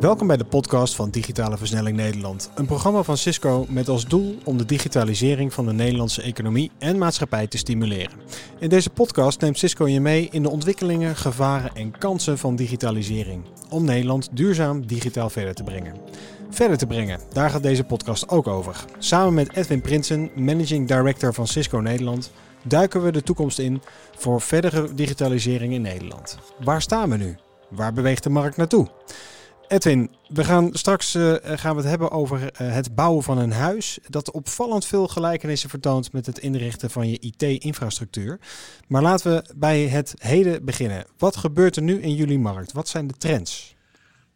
Welkom bij de podcast van Digitale Versnelling Nederland. Een programma van Cisco met als doel om de digitalisering van de Nederlandse economie en maatschappij te stimuleren. In deze podcast neemt Cisco je mee in de ontwikkelingen, gevaren en kansen van digitalisering. Om Nederland duurzaam digitaal verder te brengen. Verder te brengen, daar gaat deze podcast ook over. Samen met Edwin Prinsen, Managing Director van Cisco Nederland, duiken we de toekomst in voor verdere digitalisering in Nederland. Waar staan we nu? Waar beweegt de markt naartoe? Edwin, we gaan straks uh, gaan we het hebben over uh, het bouwen van een huis dat opvallend veel gelijkenissen vertoont met het inrichten van je IT-infrastructuur. Maar laten we bij het heden beginnen. Wat gebeurt er nu in jullie markt? Wat zijn de trends?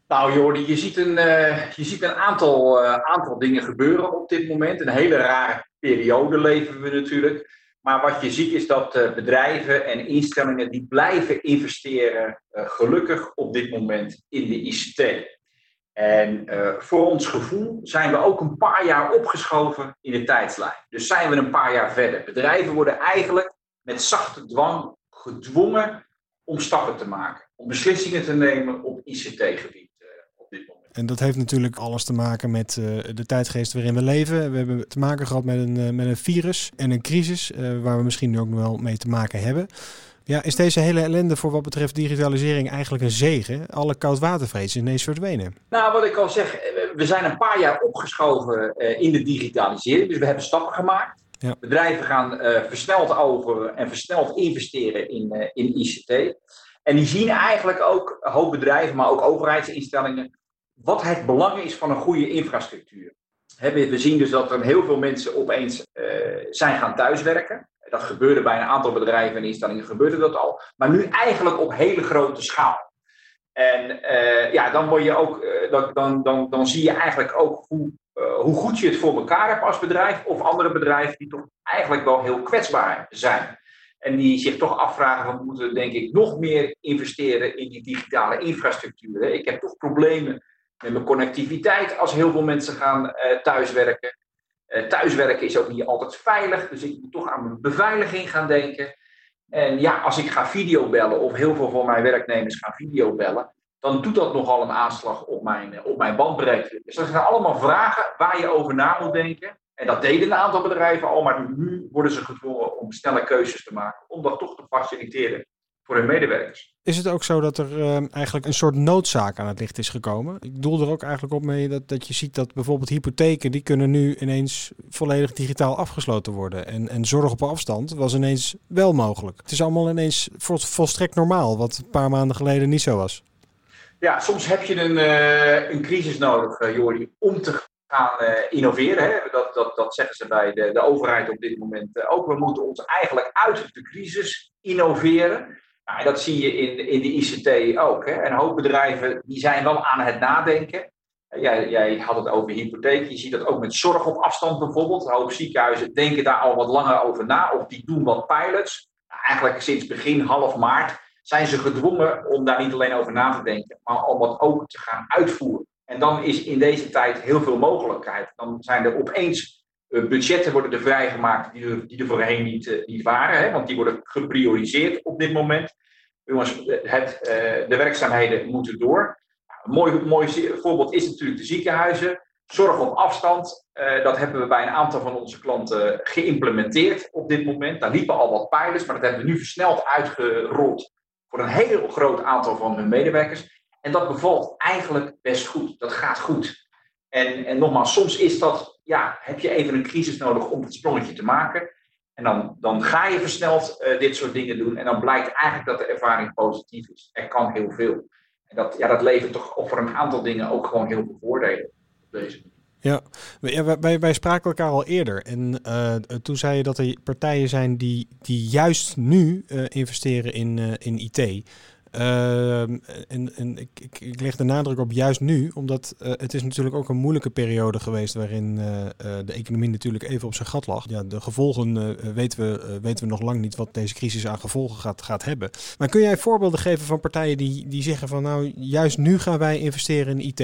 Nou Jordi, je ziet een, uh, je ziet een aantal, aantal dingen gebeuren op dit moment. Een hele rare periode leven we natuurlijk. Maar wat je ziet is dat uh, bedrijven en instellingen die blijven investeren, uh, gelukkig op dit moment, in de ICT. En uh, voor ons gevoel zijn we ook een paar jaar opgeschoven in de tijdslijn. Dus zijn we een paar jaar verder. Bedrijven worden eigenlijk met zachte dwang gedwongen om stappen te maken, om beslissingen te nemen op ICT-gebied. En dat heeft natuurlijk alles te maken met uh, de tijdgeest waarin we leven. We hebben te maken gehad met een, uh, met een virus en een crisis, uh, waar we misschien nu ook nog wel mee te maken hebben. Ja, is deze hele ellende voor wat betreft digitalisering eigenlijk een zegen? Alle koudwatervrees is ineens verdwenen. Nou, wat ik al zeg, we zijn een paar jaar opgeschoven in de digitalisering. Dus we hebben stappen gemaakt. Ja. Bedrijven gaan versneld over en versneld investeren in, in ICT. En die zien eigenlijk ook, een hoop bedrijven, maar ook overheidsinstellingen, wat het belang is van een goede infrastructuur. We zien dus dat er heel veel mensen opeens uh, zijn gaan thuiswerken. Dat gebeurde bij een aantal bedrijven en instellingen gebeurde dat al. Maar nu eigenlijk op hele grote schaal. En uh, ja, dan, word je ook, uh, dan, dan, dan, dan zie je eigenlijk ook hoe, hoe goed je het voor elkaar hebt als bedrijf. Of andere bedrijven die toch eigenlijk wel heel kwetsbaar zijn. En die zich toch afvragen, we moeten denk ik nog meer investeren in die digitale infrastructuur. Ik heb toch problemen met mijn connectiviteit als heel veel mensen gaan uh, thuiswerken. Uh, thuiswerken is ook niet altijd veilig, dus ik moet toch aan mijn beveiliging gaan denken. En ja, als ik ga videobellen, of heel veel van mijn werknemers gaan videobellen, dan doet dat nogal een aanslag op mijn, eh, op mijn bandbreedte. Dus dat zijn allemaal vragen waar je over na moet denken. En dat deden een aantal bedrijven al, maar nu worden ze gedwongen om snelle keuzes te maken, om dat toch te faciliteren voor hun medewerkers. Is het ook zo dat er uh, eigenlijk een soort noodzaak aan het licht is gekomen? Ik doel er ook eigenlijk op mee dat, dat je ziet dat bijvoorbeeld hypotheken, die kunnen nu ineens volledig digitaal afgesloten worden. En, en zorg op afstand was ineens wel mogelijk. Het is allemaal ineens volstrekt normaal, wat een paar maanden geleden niet zo was. Ja, soms heb je een, uh, een crisis nodig, uh, Jordi, om te gaan uh, innoveren. Hè? Dat, dat, dat zeggen ze bij de, de overheid op dit moment ook. We moeten ons eigenlijk uit de crisis innoveren. Nou, dat zie je in, in de ICT ook. Hè. Een hoop bedrijven die zijn wel aan het nadenken. Jij, jij had het over hypotheek. Je ziet dat ook met zorg op afstand bijvoorbeeld. Een hoop ziekenhuizen denken daar al wat langer over na. Of die doen wat pilots. Nou, eigenlijk sinds begin half maart zijn ze gedwongen om daar niet alleen over na te denken. Maar om dat ook te gaan uitvoeren. En dan is in deze tijd heel veel mogelijkheid. Dan zijn er opeens budgetten worden er vrijgemaakt die er, die er voorheen niet, uh, niet waren. Hè, want die worden geprioriseerd op dit moment jongens, het, uh, de werkzaamheden moeten door. Een mooi, mooi voorbeeld is natuurlijk de ziekenhuizen. Zorg op afstand, dat hebben we bij een aantal van onze klanten geïmplementeerd op dit moment. Daar liepen al wat pijlers, maar dat hebben we nu versneld uitgerold voor een heel groot aantal van hun medewerkers. En dat bevalt eigenlijk best goed. Dat gaat goed. En, en nogmaals, soms is dat, ja, heb je even een crisis nodig om het sprongetje te maken. En dan, dan ga je versneld uh, dit soort dingen doen. En dan blijkt eigenlijk dat de ervaring positief is. Er kan heel veel. En dat, ja, dat levert toch op voor een aantal dingen ook gewoon heel veel voordelen. Op deze ja, wij, wij spraken elkaar al eerder. En uh, toen zei je dat er partijen zijn die, die juist nu uh, investeren in, in IT. En ik, ik, leg de nadruk op juist nu, omdat uh, het is natuurlijk ook een moeilijke periode geweest waarin uh, de economie natuurlijk even op zijn gat lag. Ja, de gevolgen weten, we, weten we nog lang niet wat deze crisis aan gevolgen gaat, gaat hebben. Maar kun jij voorbeelden geven van partijen die, die zeggen van nou juist nu gaan wij investeren in IT?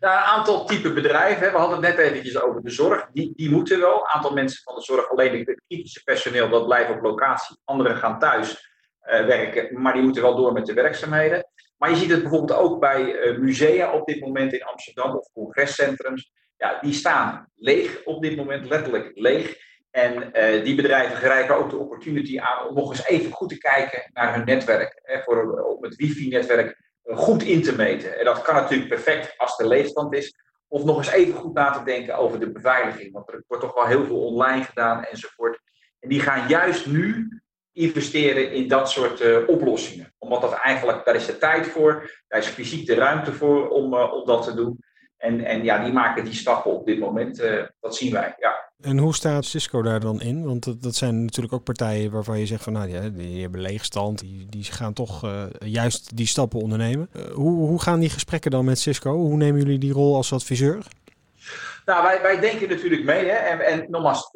Een aantal type bedrijven. We hadden het net eventjes over de zorg. Die, die moeten wel. Een aantal mensen van de zorg, alleen het kritische personeel, dat blijft op locatie. Anderen gaan thuis. Uh, werken, maar die moeten wel door met de werkzaamheden. Maar je ziet het bijvoorbeeld ook bij musea op dit moment in Amsterdam of congrescentrums. Ja, die staan leeg op dit moment, letterlijk leeg. En die bedrijven grijpen ook de opportunity aan om nog eens even goed te kijken naar hun netwerk. Hè, voor, om het wifi-netwerk goed in te meten. En dat kan natuurlijk perfect als de leegstand is. Of nog eens even goed na te denken over de beveiliging. Want er wordt toch wel heel veel online gedaan enzovoort. En die gaan juist nu investeren in dat soort uh, oplossingen. Omdat dat eigenlijk, daar is de tijd voor, daar is fysiek de ruimte voor om, uh, om dat te doen. En, en ja, die maken die stappen op dit moment. Uh, dat zien wij, ja. En hoe staat Cisco daar dan in? Want dat, dat zijn natuurlijk ook partijen waarvan je zegt van nou ja, die hebben leegstand. Die, die gaan toch juist die stappen ondernemen. Hoe, hoe gaan die gesprekken dan met Cisco? Hoe nemen jullie die rol als adviseur? Nou, wij, wij denken natuurlijk mee. Hè? En, en nogmaals,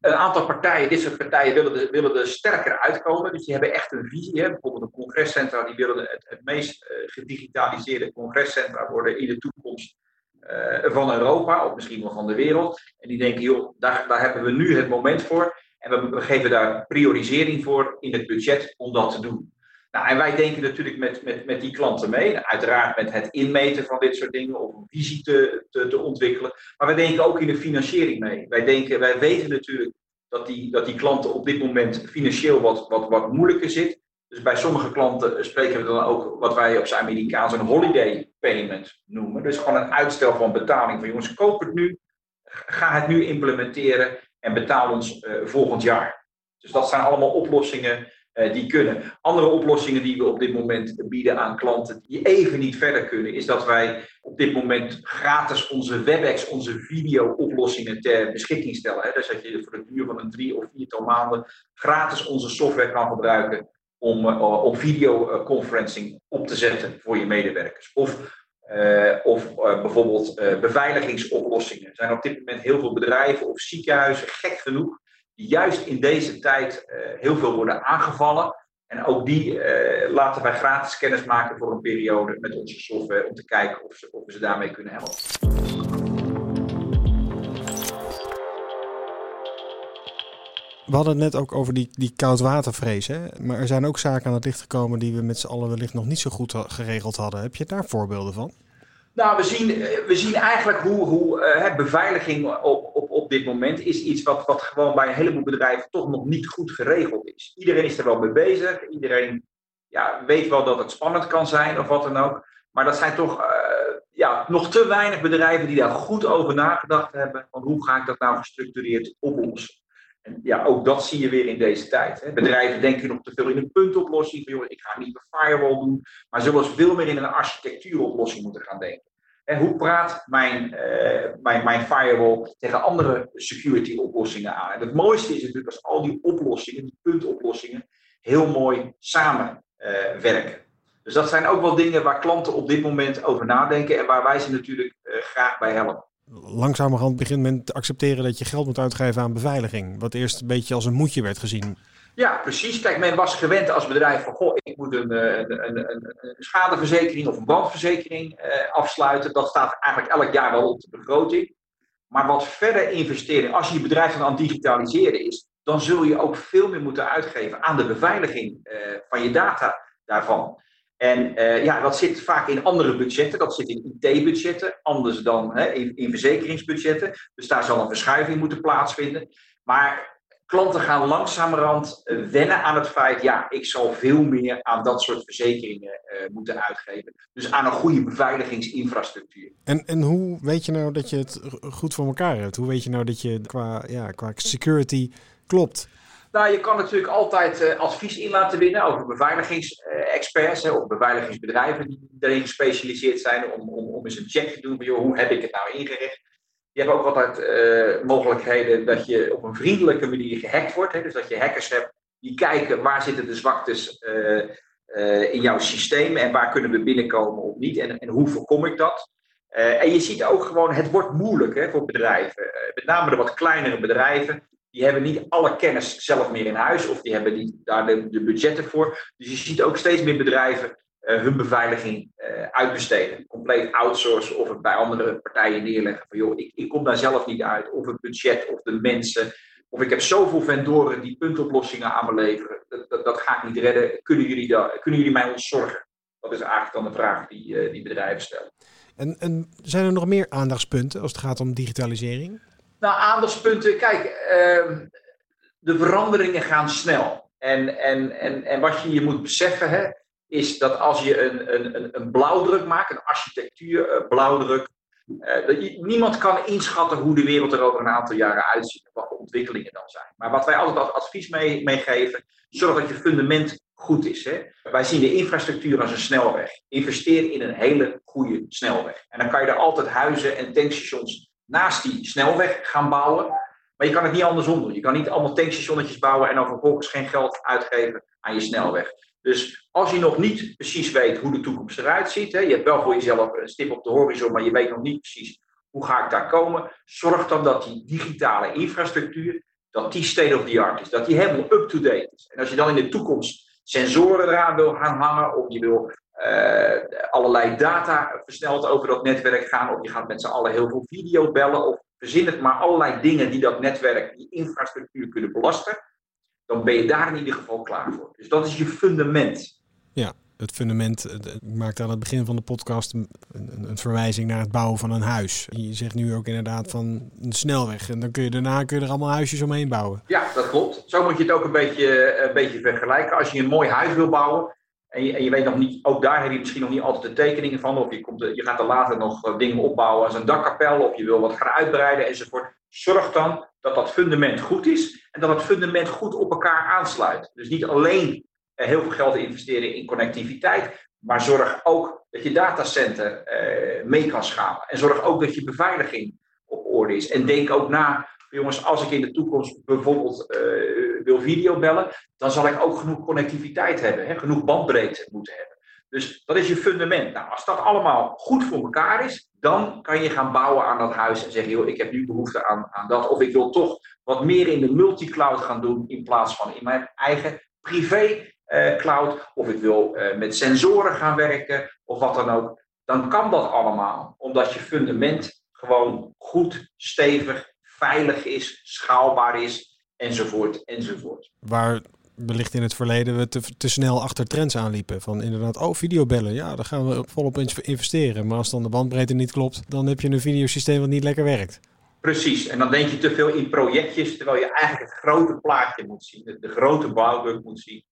een aantal partijen, dit soort partijen, willen er, willen er sterker uitkomen. Dus die hebben echt een visie. Hè? Bijvoorbeeld een congrescentra, die willen het, het meest uh, gedigitaliseerde congrescentra worden in de toekomst uh, van Europa, of misschien wel van de wereld. En die denken, joh, daar, daar hebben we nu het moment voor. En we, we, geven daar priorisering voor in het budget om dat te doen. Nou, en wij denken natuurlijk met, met, met die klanten mee. Uiteraard met het inmeten van dit soort dingen of een visie te, te, te ontwikkelen. Maar wij denken ook in de financiering mee. Wij, denken, wij weten natuurlijk dat die, dat die klanten op dit moment financieel wat, wat, wat moeilijker zitten. Dus bij sommige klanten spreken we dan ook wat wij op zijn Amerikaans een holiday payment noemen. Dus gewoon een uitstel van betaling van jongens, koop het nu, ga het nu implementeren en betaal ons uh, volgend jaar. Dus dat zijn allemaal oplossingen die kunnen. Andere oplossingen die we op dit moment bieden aan klanten die even niet verder kunnen, is dat wij op dit moment gratis onze WebEx, onze video-oplossingen ter beschikking stellen. Dus dat je voor het duur van een drie of viertal maanden gratis onze software kan gebruiken om, uh, om videoconferencing op te zetten voor je medewerkers. Of, of bijvoorbeeld beveiligingsoplossingen. Er zijn op dit moment heel veel bedrijven of ziekenhuizen, gek genoeg, juist in deze tijd heel veel worden aangevallen. En ook die laten wij gratis kennis maken voor een periode met onze software om te kijken of, ze, of we ze daarmee kunnen helpen. We hadden het net ook over die, die koudwatervrees. Hè? Maar er zijn ook zaken aan het licht gekomen die we met z'n allen wellicht nog niet zo goed geregeld hadden. Heb je daar voorbeelden van? Nou, we zien, we zien eigenlijk hoe, hoe uh, beveiliging op, op, op dit moment is iets wat, wat gewoon bij een heleboel bedrijven toch nog niet goed geregeld is. Iedereen is er wel mee bezig. Iedereen ja, weet wel dat het spannend kan zijn of wat dan ook. Maar dat zijn toch uh, ja, nog te weinig bedrijven die daar goed over nagedacht hebben. Van hoe ga ik dat nou gestructureerd oplossen? Ja, ook dat zie je weer in deze tijd. Hè. Bedrijven denken nog te veel in een puntoplossing. Van, ik ga niet een firewall doen. Maar zullen veel meer in een architectuuroplossing moeten gaan denken. En hoe praat mijn, uh, mijn, mijn firewall tegen andere security oplossingen aan? En het mooiste is natuurlijk als al die oplossingen, die puntoplossingen, heel mooi samenwerken. Uh, dus dat zijn ook wel dingen waar klanten op dit moment over nadenken en waar wij ze natuurlijk uh, graag bij helpen langzamerhand begint men te accepteren dat je geld moet uitgeven aan beveiliging. Wat eerst een beetje als een moedje werd gezien. Ja, precies. Kijk, men was gewend als bedrijf van, goh, ik moet een, een, een, een schadeverzekering of een brandverzekering eh, afsluiten. Dat staat eigenlijk elk jaar wel op de begroting. Maar wat verder investeren, als je je bedrijf dan aan het digitaliseren is, dan zul je ook veel meer moeten uitgeven aan de beveiliging uh, van je data daarvan. En uh, ja, dat zit vaak in andere budgetten. Dat zit in IT-budgetten, anders dan hè, in, in, verzekeringsbudgetten. Dus daar zal een verschuiving moeten plaatsvinden. Maar klanten gaan langzamerhand wennen aan het feit, ja, ik zal veel meer aan dat soort verzekeringen uh, moeten uitgeven. Dus aan een goede beveiligingsinfrastructuur. En, en hoe weet je nou dat je het goed voor elkaar hebt? Hoe weet je nou dat je qua, ja, qua security klopt? Nou, je kan natuurlijk altijd uh, advies in laten winnen over beveiligingsexperts uh, of beveiligingsbedrijven die daarin gespecialiseerd zijn om, om, om eens een check te doen van joh, hoe heb ik het nou ingericht. Je hebt ook altijd uh, mogelijkheden dat je op een vriendelijke manier gehackt wordt. Hè? Dus dat je hackers hebt die kijken waar zitten de zwaktes in jouw systeem en waar kunnen we binnenkomen of niet en, en hoe voorkom ik dat. en je ziet ook gewoon, het wordt moeilijk hè, voor bedrijven. met name de wat kleinere bedrijven die hebben niet alle kennis zelf meer in huis of die hebben niet daar de, de budgetten voor. Dus je ziet ook steeds meer bedrijven uh, hun beveiliging uh, uitbesteden. Compleet outsourcen of het bij andere partijen neerleggen. Van joh, ik, ik kom daar zelf niet uit. Of het budget of de mensen. Of ik heb zoveel vendoren die puntoplossingen aan me leveren. Dat, dat, dat ga ik niet redden. Kunnen jullie, dat, kunnen jullie mij ontzorgen? Dat is eigenlijk dan de vraag die, die bedrijven stellen. En, en, zijn er nog meer aandachtspunten als het gaat om digitalisering? Nou, aandachtspunten, kijk, ehm, de veranderingen gaan snel. En, en, en, en wat je je moet beseffen, hè, is dat als je een, een, een blauwdruk maakt, een architectuur blauwdruk, uh, niemand kan inschatten hoe de wereld er over een aantal jaren uitziet, wat de ontwikkelingen dan zijn. Maar wat wij altijd als advies meegeven, zorg dat je fundament goed is. Hè? Wij zien de infrastructuur als een snelweg. Investeer in een hele goede snelweg. En dan kan je er altijd huizen en tankstations naast die snelweg gaan bouwen. Maar je kan het niet andersom doen. Je kan niet allemaal tankstationnetjes bouwen en dan vervolgens geen geld uitgeven aan je snelweg. Dus als je nog niet precies weet hoe de toekomst eruit ziet, hè, je hebt wel voor jezelf een stip op de horizon, maar je weet nog niet precies hoe ga ik daar komen, zorg dan dat die digitale infrastructuur, dat die state of the art is, dat die helemaal up-to-date is. En als je dan in de toekomst sensoren eraan wil gaan hangen, of je wil allerlei data versneld over dat netwerk gaan, of je gaat met z'n allen heel veel video bellen, of verzin het maar allerlei dingen die dat netwerk, die infrastructuur kunnen belasten, dan ben je daar in ieder geval klaar voor. Dus dat is je fundament. Ja, het fundament. Ik maakte aan het begin van de podcast een, een, verwijzing naar het bouwen van een huis. Je zegt nu ook inderdaad van een snelweg. En dan kun je daarna kun je er allemaal huisjes omheen bouwen. Ja, dat klopt. Zo moet je het ook een beetje, een beetje vergelijken. Als je een mooi huis wil bouwen. En je, je weet nog niet, ook daar heb je misschien nog niet altijd de tekeningen van. Of je, komt, je gaat er later nog dingen opbouwen als een dakkapel. Of je wil wat gaan uitbreiden enzovoort. Zorg dan dat dat fundament goed is en dat het fundament goed op elkaar aansluit. Dus niet alleen eh, heel veel geld investeren in connectiviteit, maar zorg ook dat je datacenter eh, mee kan schalen. En zorg ook dat je beveiliging op orde is. En denk ook na, jongens, als ik in de toekomst bijvoorbeeld uh, wil videobellen, dan zal ik ook genoeg connectiviteit hebben, hè, genoeg bandbreedte moeten hebben. Dus dat is je fundament. Nou, als dat allemaal goed voor elkaar is, dan kan je gaan bouwen aan dat huis en zeggen, joh, ik heb nu behoefte aan, aan dat. Of ik wil toch wat meer in de multi-cloud gaan doen in plaats van in mijn eigen privé uh, cloud. Of ik wil uh, met sensoren gaan werken of wat dan ook. Dan kan dat allemaal, omdat je fundament gewoon goed, stevig, veilig is, schaalbaar is, enzovoort, enzovoort. Waar wellicht in het verleden we te, te snel achter trends aanliepen. Van inderdaad, oh, videobellen, ja, daar gaan we volop in investeren. Maar als dan de bandbreedte niet klopt, dan heb je een videosysteem wat niet lekker werkt. Precies, en dan denk je te veel in projectjes, terwijl je eigenlijk het grote plaatje moet zien, de, de grote bouwdruk moet zien.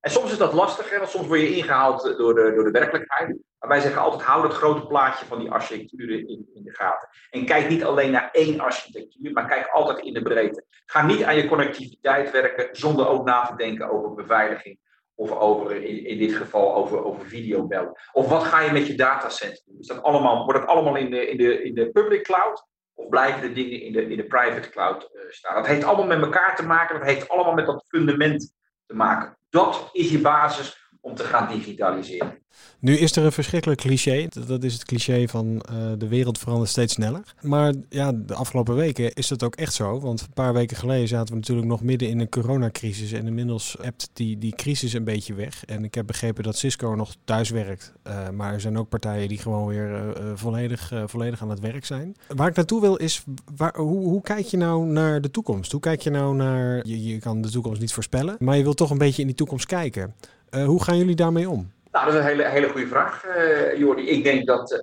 En soms is dat lastig, hè, want soms word je ingehaald door de, door de werkelijkheid. Maar wij zeggen altijd, hou het grote plaatje van die architectuur in, in de gaten. En kijk niet alleen naar één architectuur, maar kijk altijd in de breedte. Ga niet aan je connectiviteit werken zonder ook na te denken over beveiliging. Of over, in, in dit geval over, over videobellen. Of wat ga je met je datacenter doen? Is dat allemaal, wordt het allemaal in de, in, de, in de public cloud? Of blijven de dingen in de, in de private cloud uh, staan? Dat heeft allemaal met elkaar te maken. Dat heeft allemaal met dat fundament te maken. Dat is je basis om te gaan digitaliseren. Nu is er een verschrikkelijk cliché. Dat is het cliché van uh, de wereld verandert steeds sneller. Maar ja, de afgelopen weken is dat ook echt zo. Want een paar weken geleden zaten we natuurlijk nog midden in een coronacrisis. En inmiddels hebt die, die crisis een beetje weg. En ik heb begrepen dat Cisco nog thuis werkt. Uh, maar er zijn ook partijen die gewoon weer uh, volledig, volledig aan het werk zijn. Waar ik naartoe wil is, waar, hoe, hoe kijk je nou naar de toekomst? Hoe kijk je nou naar, je, je kan de toekomst niet voorspellen. Maar je wilt toch een beetje in die toekomst kijken. Hoe gaan jullie daarmee om? Nou, dat is een hele, hele goede vraag, uh, Jordi. Ik denk dat, uh,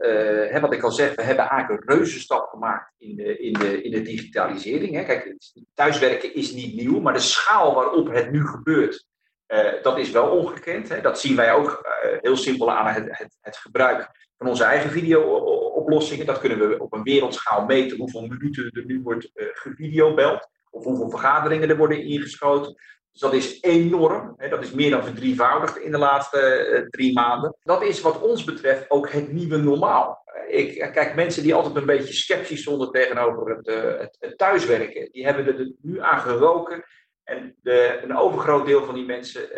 hè, wat ik al zeg, we hebben eigenlijk een reuzenstap gemaakt in de, in de, in de digitalisering. Hè. Kijk, thuiswerken is niet nieuw, maar de schaal waarop het nu gebeurt, uh, dat is wel ongekend. Hè. Dat zien wij ook heel simpel aan het, het, het gebruik van onze eigen video-oplossingen. Dat kunnen we op een wereldschaal meten hoeveel minuten er nu wordt gevideobeld. Of hoeveel vergaderingen er worden ingeschoten. Dus dat is enorm. Hè, dat is meer dan verdrievoudigd in de laatste uh, drie maanden. Dat is wat ons betreft ook het nieuwe normaal. Ik eh, kijk, mensen die altijd een beetje sceptisch stonden tegenover het, uh, het, thuiswerken, die hebben er nu aan geroken. En de, een overgroot deel van die mensen,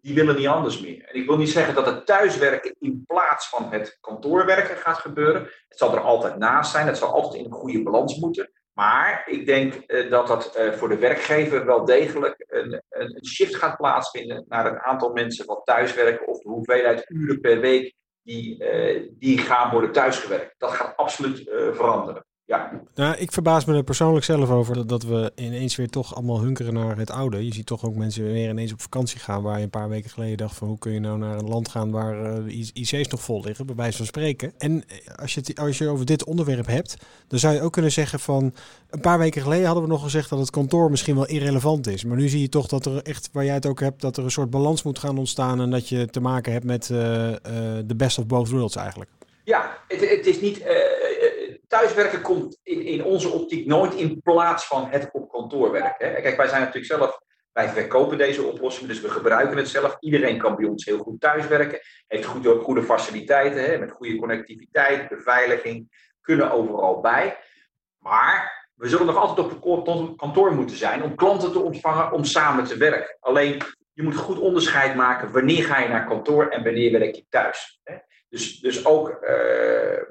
die willen niet anders meer. En ik wil niet zeggen dat het thuiswerken in plaats van het kantoorwerken gaat gebeuren. Het zal er altijd naast zijn, het zal altijd in een goede balans moeten. Maar ik denk uh, dat dat uh, voor de werkgever wel degelijk een, een, shift gaat plaatsvinden naar het aantal mensen wat thuiswerken of de hoeveelheid uren per week die, uh, die gaan worden thuisgewerkt. Dat gaat absoluut veranderen. Ja. Nou, ik verbaas me er persoonlijk zelf over dat, dat we ineens weer toch allemaal hunkeren naar het oude. Je ziet toch ook mensen weer ineens op vakantie gaan waar je een paar weken geleden dacht van hoe kun je nou naar een land gaan waar uh, de IC's nog vol liggen, bij wijze van spreken. En als je, het, als je over dit onderwerp hebt, dan zou je ook kunnen zeggen van een paar weken geleden hadden we nog gezegd dat het kantoor misschien wel irrelevant is. Maar nu zie je toch dat er echt, waar jij het ook hebt, dat er een soort balans moet gaan ontstaan en dat je te maken hebt met de uh, best of both worlds eigenlijk. Ja, het, het is niet. Thuiswerken komt in, in onze optiek nooit in plaats van het op kantoor werken. Hè. Kijk, wij zijn natuurlijk zelf. Wij verkopen deze oplossingen, dus we gebruiken het zelf. Iedereen kan bij ons heel goed thuiswerken. Heeft goede, goede faciliteiten, hè, met goede connectiviteit, beveiliging. Kunnen overal bij. Maar we zullen nog altijd op kantoor moeten zijn om klanten te ontvangen, om samen te werken. Alleen, je moet goed onderscheid maken wanneer ga je naar kantoor en wanneer werk je thuis. Dus, dus ook uh,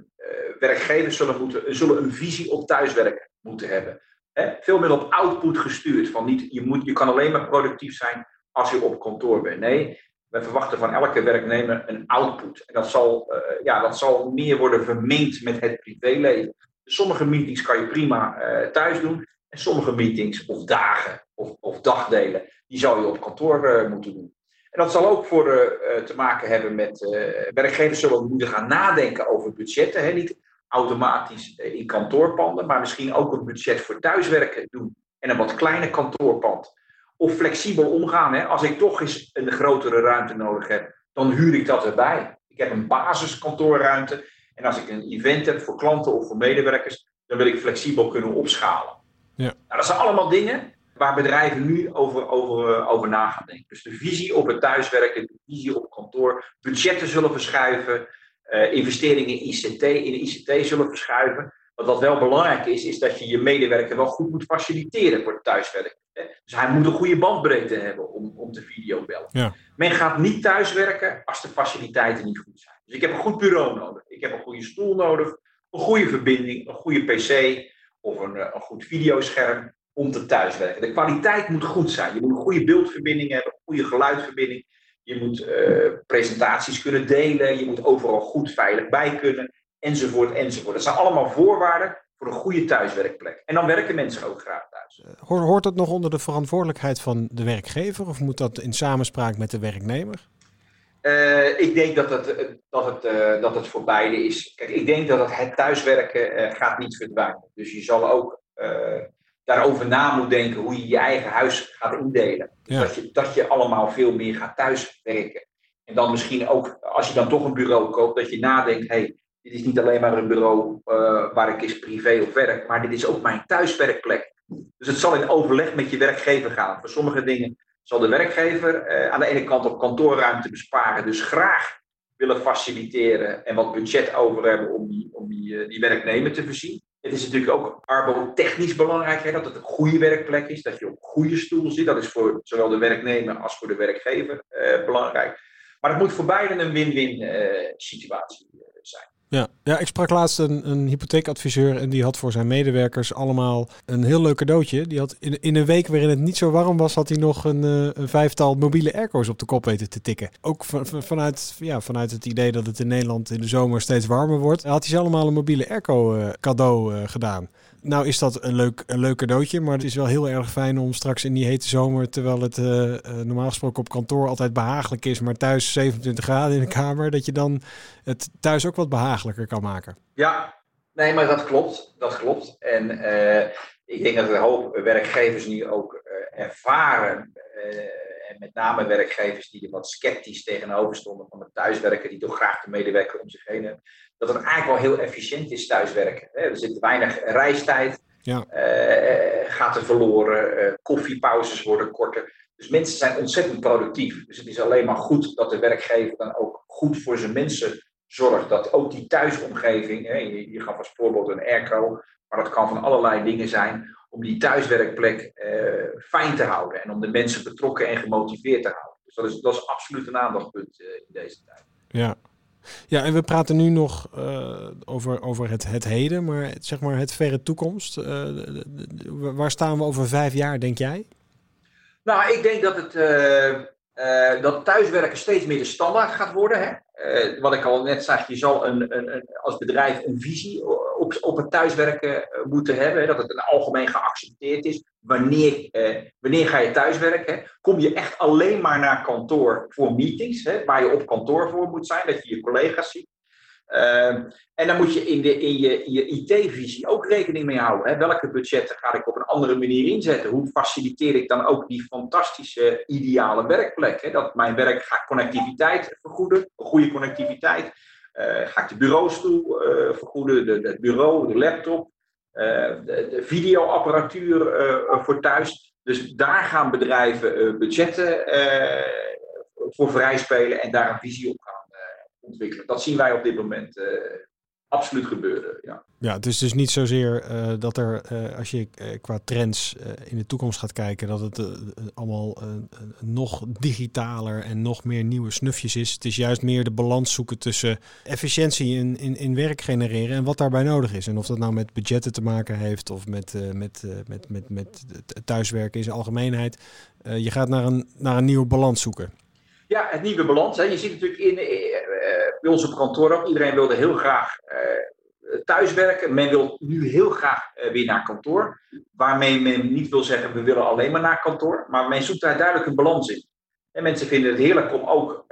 werkgevers zullen, moeten, zullen een visie op thuiswerken moeten hebben. Hè? Veel meer op output gestuurd. Van niet, je, moet, je kan alleen maar productief zijn als je op kantoor bent. Nee, we verwachten van elke werknemer een output. En dat zal, uh, ja, dat zal meer worden vermengd met het privéleven. Sommige meetings kan je prima uh, thuis doen. En sommige meetings of dagen of, of dagdelen, die zou je op kantoor moeten doen. En dat zal ook voor, uh, te maken hebben met uh, werkgevers zullen moeten gaan nadenken over budgetten. Hè? Niet automatisch in kantoorpanden, maar misschien ook een budget voor thuiswerken doen en een wat kleiner kantoorpand. Of flexibel omgaan. Hè? Als ik toch eens een grotere ruimte nodig heb, dan huur ik dat erbij. Ik heb een basiskantoorruimte en als ik een event heb voor klanten of voor medewerkers, dan wil ik flexibel kunnen opschalen. Ja. Nou, dat zijn allemaal dingen waar bedrijven nu over, over, eh, over na gaan denken. Dus de visie op het thuiswerken, de visie op kantoor, budgetten zullen verschuiven, uh, investeringen in ICT, in ICT zullen verschuiven. Want wat wel belangrijk is, is dat je je medewerker wel goed moet faciliteren voor het thuiswerken. Dus hij moet een goede bandbreedte hebben om, om te videobellen. Ja. Men gaat niet thuiswerken als de faciliteiten niet goed zijn. Dus ik heb een goed bureau nodig. Ik heb een goede stoel nodig, een goede verbinding, een goede PC of een, eh, een goed videoscherm om te thuiswerken. De kwaliteit moet goed zijn. Je moet een goede beeldverbinding hebben, een goede geluidsverbinding. Je moet uh, presentaties kunnen delen. Je moet overal goed veilig bij kunnen. Enzovoort, enzovoort. Dat zijn allemaal voorwaarden voor een goede thuiswerkplek. En dan werken mensen ook graag thuis. Eh, hoort dat nog onder de verantwoordelijkheid van de werkgever? Of moet dat in samenspraak met de werknemer? Uh, ik denk dat het, dat, het, uh, dat het voor beide is. Kijk, ik denk dat het, het thuiswerken gaat niet verdwijnen. Dus je zal ook daarover na moet denken hoe je je eigen huis gaat indelen. Dus dat, je, dat je allemaal veel meer gaat thuiswerken. En dan misschien ook, als je dan toch een bureau koopt, dat je nadenkt, hey, dit is niet alleen maar een bureau uh, waar ik eens privé op werk, maar dit is ook mijn thuiswerkplek. Dus het zal in overleg met je werkgever gaan. Voor sommige dingen zal de werkgever uh, aan de ene kant op kantoorruimte besparen, dus graag willen faciliteren en wat budget over hebben om die, om die, uh, die werknemer te voorzien. Het is natuurlijk ook arbotechnisch belangrijk dat het een goede werkplek is, dat je op een goede stoel zit. Dat is voor zowel de werknemer als voor de werkgever uh, belangrijk. Maar het moet voor beiden een win-win uh, situatie uh, zijn. Ja, ja, ik sprak laatst een, een hypotheekadviseur en die had voor zijn medewerkers allemaal een heel leuk cadeautje. Die had in, in een week waarin het niet zo warm was, had hij nog een, een vijftal mobiele airco's op de kop weten te tikken. Ook van, van, vanuit, ja, vanuit het idee dat het in Nederland in de zomer steeds warmer wordt, had hij ze allemaal een mobiele airco uh, cadeau uh, gedaan. Nou is dat een leuk, een leuk cadeautje, maar het is wel heel erg fijn om straks in die hete zomer, terwijl het uh, normaal gesproken op kantoor altijd behagelijk is, maar thuis 27 graden in de kamer, dat je dan het thuis ook wat behagelijker kan maken. Ja, nee, maar dat klopt. Dat klopt. En uh, ik denk dat een hoop werkgevers nu ook ervaren, en met name werkgevers die er wat sceptisch tegenover stonden van het thuiswerken, die toch graag de medewerker om zich heen hebben dat het eigenlijk wel heel efficiënt is thuiswerken. Er zit weinig reistijd, ja. uh, gaat er verloren, uh, koffiepauzes worden korter. Dus mensen zijn ontzettend productief. Dus het is alleen maar goed dat de werkgever dan ook goed voor zijn mensen zorgt. Dat ook die thuisomgeving, hè, je, je gaf als voorbeeld een airco, maar dat kan van allerlei dingen zijn, om die thuiswerkplek uh, fijn te houden en om de mensen betrokken en gemotiveerd te houden. Dus dat is, dat is absoluut een aandachtspunt in deze tijd. Ja, ja, en we praten nu nog uh, over, over het, het heden, maar zeg maar het verre toekomst. Uh, waar staan we over vijf jaar, denk jij? Nou, ik denk dat het uh, dat thuiswerken steeds meer de standaard gaat worden. Hè? Uh, wat ik al net zei, je zal een, een, als bedrijf een visie op, op het thuiswerken moeten hebben. Dat het een algemeen geaccepteerd is. Wanneer, wanneer ga je thuiswerken? Kom je echt alleen maar naar kantoor voor meetings, hè, waar je op kantoor voor moet zijn, dat je je collega's ziet. Ehm, en dan moet je in, de, in je, je IT-visie ook rekening mee houden. Hè? Welke budgetten ga ik op een andere manier inzetten? Hoe faciliteer ik dan ook die fantastische, ideale werkplek? Hè? Dat mijn werk gaat connectiviteit vergoeden, goede connectiviteit. Uh, ga ik de bureaustoel uh, vergoeden, de, het bureau, de laptop, uh, de, de, videoapparatuur voor thuis. Dus daar gaan bedrijven budgetten voor vrijspelen en daar een visie op gaan ontwikkelen. Dat zien wij op dit moment uh, absoluut gebeuren. Ja, ja het is dus niet zozeer uh, dat er, uh, als je qua trends in de toekomst gaat kijken, dat het allemaal nog digitaler en nog meer nieuwe snufjes is. Het is juist meer de balans zoeken tussen efficiëntie in, in, in werk genereren en wat daarbij nodig is. En of dat nou met budgetten te maken heeft of met, met, met, met, met thuiswerken in zijn algemeenheid. je gaat naar een, naar een nieuwe balans zoeken. Ja, het nieuwe balans. Hè. Je ziet natuurlijk in, bij ons op kantoor ook. Iedereen wilde heel graag uh, thuiswerken. Men wil nu heel graag weer naar kantoor. Waarmee men niet wil zeggen, we willen alleen maar naar kantoor. Maar men zoekt daar duidelijk een balans in. En mensen vinden het heerlijk om ook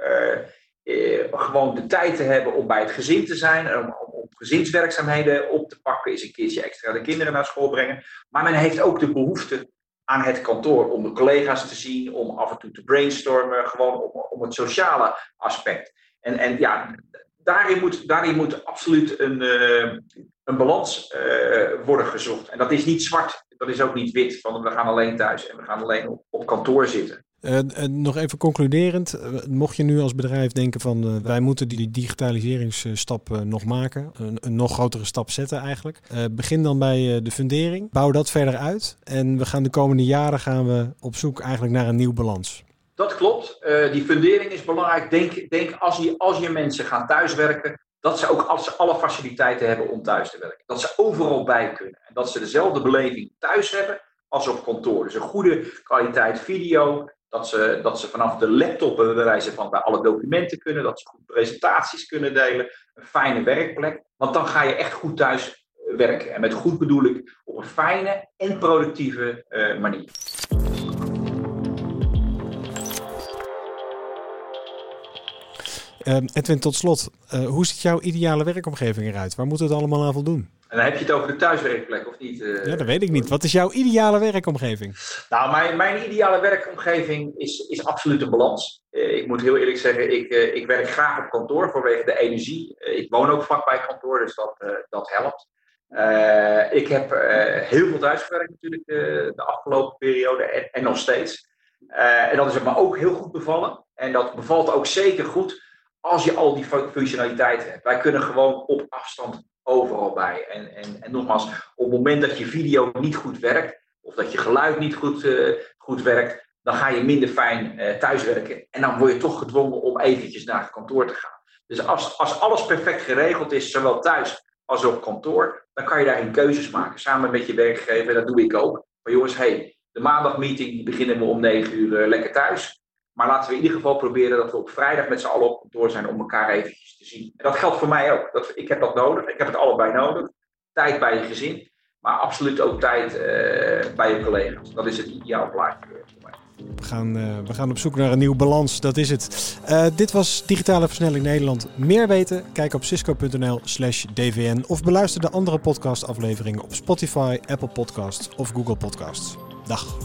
gewoon de tijd te hebben om bij het gezin te zijn. Om, om, gezinswerkzaamheden op te pakken. Is een keertje extra de kinderen naar school brengen. Maar men heeft ook de behoefte aan het kantoor om de collega's te zien. Om af en toe te brainstormen. Gewoon om, om het sociale aspect. En, en ja, daarin moet, daarin moet absoluut een, uh, een balans uh, worden gezocht. En dat is niet zwart, dat is ook niet wit, van we gaan alleen thuis en we gaan alleen op kantoor zitten. Uh, nog even concluderend, mocht je nu als bedrijf denken van wij moeten die digitaliseringsstap nog maken, een, een, nog grotere stap zetten eigenlijk. begin dan bij de fundering, bouw dat verder uit en we gaan de komende jaren gaan we op zoek eigenlijk naar een nieuw balans. Dat klopt. Die fundering is belangrijk. Denk, denk als, je, als je mensen gaan thuiswerken, dat ze ook als alle faciliteiten hebben om thuis te werken. Dat ze overal bij kunnen. En dat ze dezelfde beleving thuis hebben als op kantoor. Dus een goede kwaliteit video. Dat ze, dat ze vanaf de laptop bij van bij alle documenten kunnen. Dat ze goed presentaties kunnen delen. Een fijne werkplek. Want dan ga je echt goed thuis werken. En met goed bedoel ik op een fijne en productieve uh, manier. Uh, Edwin, tot slot, uh, hoe ziet jouw ideale werkomgeving eruit? Waar moet het allemaal aan voldoen? En dan heb je het over de thuiswerkplek, of niet? Uh, ja, dat weet ik niet. Wat is jouw ideale werkomgeving? Nou, mijn, mijn ideale werkomgeving is, is absoluut een balans. ik moet heel eerlijk zeggen, ik, ik werk graag op kantoor vanwege de energie. ik woon ook vlakbij kantoor, dus dat, dat helpt. ik heb heel veel thuisgewerkt natuurlijk de afgelopen periode en, en nog steeds. en dat is me ook heel goed bevallen. En dat bevalt ook zeker goed als je al die functionaliteiten hebt. Wij kunnen gewoon op afstand overal bij. En, en, en nogmaals, op het moment dat je video niet goed werkt, of dat je geluid niet goed, uh, goed werkt, dan ga je minder fijn uh, thuiswerken. En dan word je toch gedwongen om eventjes naar het kantoor te gaan. Dus als, als alles perfect geregeld is, zowel thuis als op kantoor, dan kan je daarin keuzes maken. Samen met je werkgever, dat doe ik ook. Maar jongens, hey, de maandagmeeting beginnen we om 9 uur uh, lekker thuis. Maar laten we in ieder geval proberen dat we op vrijdag met z'n allen op kantoor zijn om elkaar eventjes te zien. En dat geldt voor mij ook. Dat, ik heb dat nodig. Ik heb het allebei nodig. Tijd bij je gezin, maar absoluut ook tijd uh, bij je collega's. Dat is het ideaal plaatje voor mij. We gaan, uh, we gaan op zoek naar een nieuwe balans, dat is het. Dit was Digitale Versnelling Nederland. Meer weten? Kijk op cisco.nl slash dvn of beluister de andere podcastafleveringen op Spotify, Apple Podcasts of Google Podcasts. Dag.